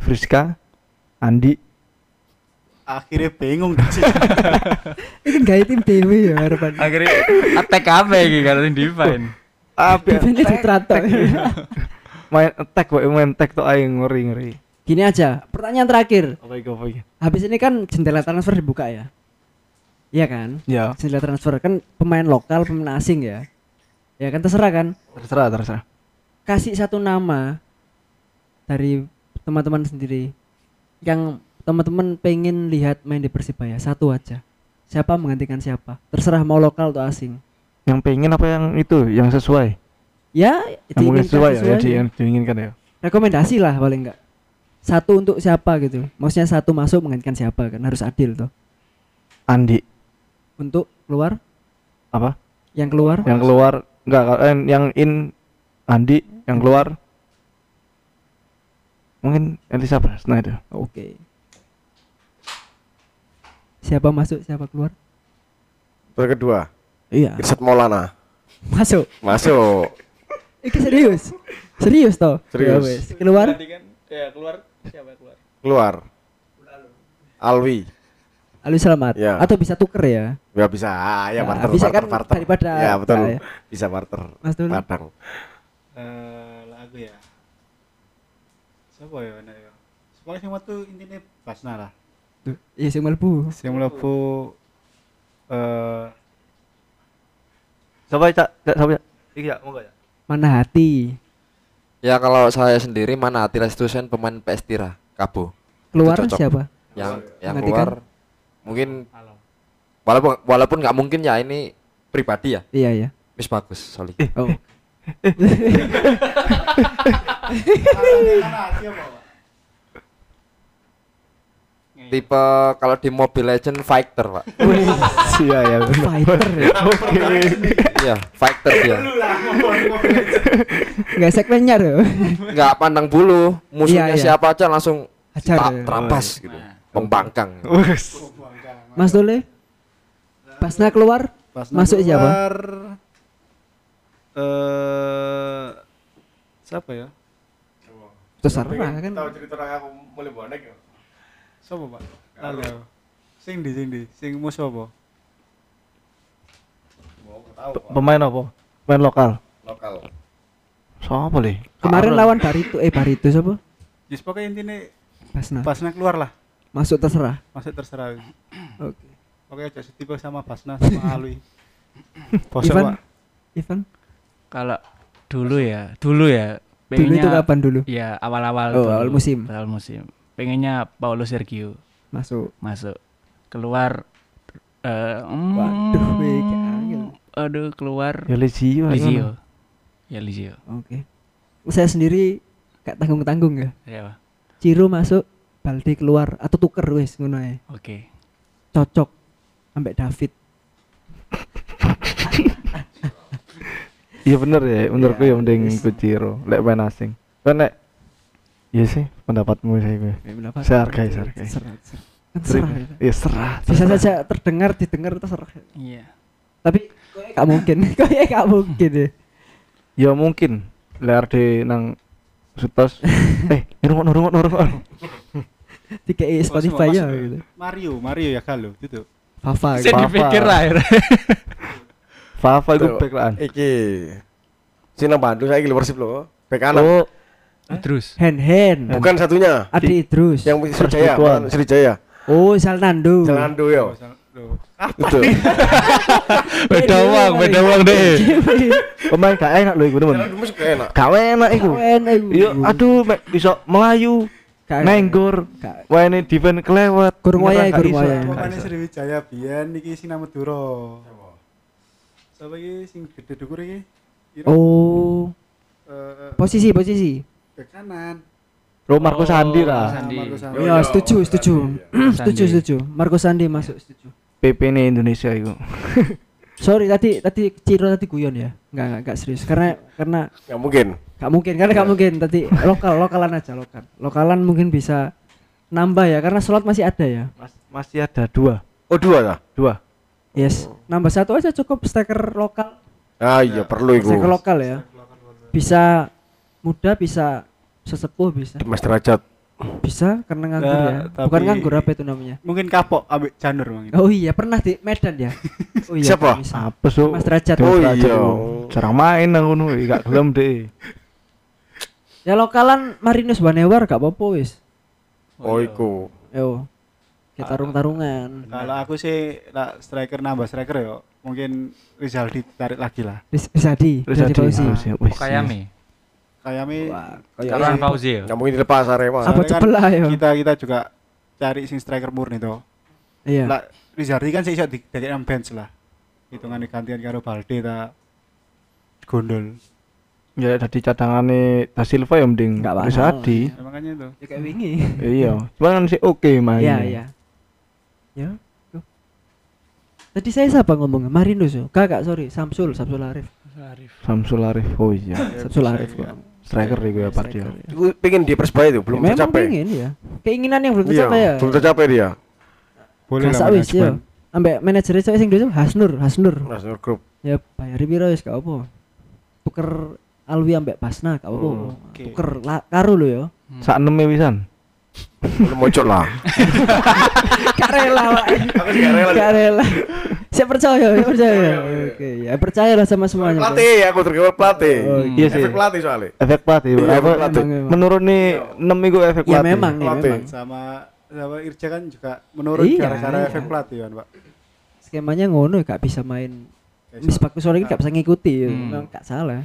Friska, Andi, Akhirnya bingung sini. *laughs* Ini gaya tim dewe ya harapan. Akhirnya attack apa iki kalau sing define. apa ya? Defense Citrato. main attack kok main attack tuh aing ngeri ngeri. Gini aja, pertanyaan terakhir. Apa iki apa iki? Habis ini kan jendela transfer dibuka ya. Iya kan? Ya, Jendela transfer kan pemain lokal, pemain asing ya. Ya kan terserah kan? terserah terserah. Kasih satu nama dari teman-teman sendiri yang teman-teman pengen lihat main di Persibaya satu aja. Siapa menggantikan siapa? Terserah mau lokal atau asing. Yang pengen apa yang itu yang sesuai? Ya, Yang diinginkan sesuai ya, sesuai ya aja. yang diinginkan ya. rekomendasi lah paling enggak satu untuk siapa gitu maksudnya satu masuk menggantikan siapa kan harus adil tuh Andi untuk keluar apa? yang keluar Yang keluar enggak kalau- eh, yang in Andi yang keluar mungkin Elizabeth nah itu oke siapa masuk siapa keluar kedua, iya Irsat Maulana. masuk Masuk. ini serius serius toh Serius. Ya wes. keluar Ya keluar siapa keluar? Keluar. Alwi. Alwi selamat Ya. atau bisa tuker ya Ya bisa, ya Nah, barter, bisa barter, kan barter. daripada Ya betul, nah, ya. bisa barter. Mas Dul. Padang. Eh, lagu ya. Siapa ya enak ya? Semuanya semua tuh intinya Basna lah. Tuh, iya sing mlebu Sing mlebu eh siapa Cak, siapa ya iki ya monggo ya mana hati Ya kalau saya sendiri mana Attila Stusen pemain PS Tira Kabo keluar siapa yang yang keluar mungkin walaupun walaupun nggak mungkin ya ini pribadi ya? Iya iya. Miss bagus sorry. Oh. Tipe kalau di Mobile Legend fighter pak. Iya ya fighter ya? Iya fighter dia. Nggak segmennya loh nggak pandang bulu musuhnya Iya, iya. siapa aja langsung Hajar ya. terampas gitu pembangkang Mas Dole Pasna keluar Basna Masuk siapa? keluar, Eh siapa ya? terserah kan cerita aku mulai bonek ya? Siapa, Pak? Lalu. Sing di sing di sing musuh apa? Pemain apa pemain lokal Lokal. siapa le kemarin Karo. lawan Barito eh Barito siapa Just pokoknya intinya Pasna Basna keluar lah. masuk terserah Masuk terserah. oke Oke aja setipe sama Basna sama *laughs* Alwi. Bosok, Ivan Pak. Ivan Kalau dulu ya, dulu ya. dulu itu kapan dulu Ya awal-awal Oh, dulu, awal musim. Awal musim. Pengennya Paulo Sergio masuk masuk. Keluar eh Waduh, mm, weh, kayak. Aduh, keluar ya Lizio Lizio. Ya Lizio. oke saya sendiri gak tanggung tanggung ya Ya, Pak. Ciro masuk Balde keluar atau tuker wes ngono ae Oke. cocok ambek David. Iya bener ya. Menurutku ya mending yes. ikut Ciro. Lek main asing. Kan lek. Iya sih pendapatmu saya gue. Saya hargai, saya hargai. Serah, serah. Kan serah ya. iya serah bisa saja terdengar didengar terserah Iya. tapi kok gak mungkin. *laughs* Kok gak mungkin ya. Ya mungkin. Di nang sutos. *laughs* Eh nurung nurung nurung tiga Spotify ya gitu. Mario, Mario ya kalau gitu. Fafa Saya gitu. dipikir akhirnya. *laughs* Fafa itu back lah Iki. Sini nang Bandung saya Persib loh. Bek kanan. oh Terus. hand hand Bukan satunya. Adi Idrus Yang Sriwijaya, Sriwijaya. oh Salnando Jalando yo. Loh, Itu. *laughs* Beda uang, beda uang deh. *laughs* pemain gak enak loh iku temen Jalando masuk enak. gak enak iku iku. iya aduh iso melayu Nenggor gak- wene defend kelewat kurang iso. wayai. Gak Pokoknya. Sriwijaya biyen iki sing Madura. Siapa iki sing gede dhuwur iki? Oh eh, Posisi posisi. back kanan. Lo Marco Sandi lah. Sandi. Marco Sandi. Ya, setuju, setuju. *clears throat* setuju, setuju. Marco Sandi masuk setuju. PP nih Indonesia itu. *laughs* Sorry tadi tadi Ciro tadi guyon ya. Enggak enggak, enggak serius. Karena karena nggak mungkin. Gak mungkin karena gak mungkin. Tadi lokal lokalan aja lokal. Lokalan mungkin bisa nambah ya karena slot masih ada ya? Mas- masih ada dua. oh dua lah Dua. yes. Nambah satu aja cukup striker lokal. Ah iya perlu itu striker lokal ya. Bisa muda bisa sesepuh bisa. Mas derajat bisa karena nganggur Nah, ya. Bukan tapi- nganggur apa itu namanya? Mungkin kapok ambek Janur mungkin. oh iya pernah di Medan ya? *laughs* Oh iya Siapa? Apa so? Mas Derajat. Oh Derajat iya. itu. Jarang main aku nu, gak gelem deh. ya lokalan Marinus Banewar gak apa-apa wis. Oh iku. Yo. Kita tarung-tarungan. Kalau aku sih lah striker nambah striker ya mungkin Rizaldi tarik lagi lah. Ris- Rizadi Rizadi Terus Fauzi Wah, Karena Fauzi ya. nggak mungkin dilepas Arema Apa Soalnya cepet lah, yo. Kita kita juga cari sing striker murni toh. iya Lah Rizaldi kan sih iso di dari bench lah. Hitungan gantian karo Balde ta gondol. Ya tadi cadangane Da Silva ya mending Nggak mahal. Rizadi. Ya, makanya itu. ya kayak wingi *laughs* Iya, cuman kan sih oke main. Iya, iya. Ya. Tadi saya siapa ngomongnya? Marinus ya? Kakak, sorry. Samsul, Samsul Arif. Samsul Arif. Oh iya. Samsul Arif kok. Striker iku ya Pak dia. Striker, ya. Iku pengen di Persebaya itu belum Ya, memang tercapai pengen ya. Keinginan yang belum iya tercapai ya. belum tercapai dia Boleh lah wis ya. Ambek manajernya cewek sing dulu Hasnur, Hasnur. Nasional Group Ya bayar piro wis gak apa. Tuker Alwi ambek Pasna gak apa. Hmm, oke. Tuker la, karo lho ya. Sak eneme wisan. belum mocok lah *laughs* Gak rela, Pak. Gak rela. Saya percaya, saya *laughs* percaya. Oke, ya percaya lah sama semuanya. Pak. pelatih ya aku terkawal pelatih Oh, iya sih. efek pelatih soalnya Efek pelatih. Iya, Apa efek pelatih. Nih 6 iku efek Ya pelatih. memang, ya memang. sama sama Irja kan juga menurun Iya, gara-gara iya. efek pelatih kan, Pak. skemanya ngono gak bisa main Kayak misbah sore ini gak bisa ngikuti ya. Hmm. memang gak salah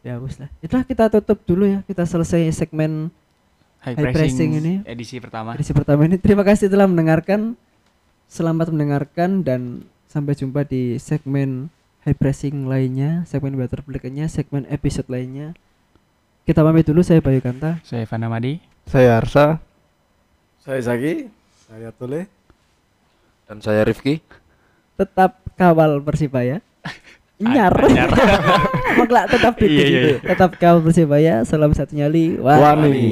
ya wis lah itulah kita tutup dulu ya kita selesai segmen High, High pressing ini. edisi pertama. edisi pertama ini terima kasih telah mendengarkan selamat mendengarkan dan sampai jumpa di segmen high pressing lainnya segmen better berikutnya segmen episode lainnya kita pamit dulu saya Bayu Kanta Saya Evan Amadi. Saya Arsa. saya Zaki Saya Tole. Dan saya Rifki. tetap kawal Persibaya *laughs* nyar Anyar. Emang lah tetap gitu, Iya, iya, iya. tetap kawal Persibaya salam satu nyali Wani. Wani.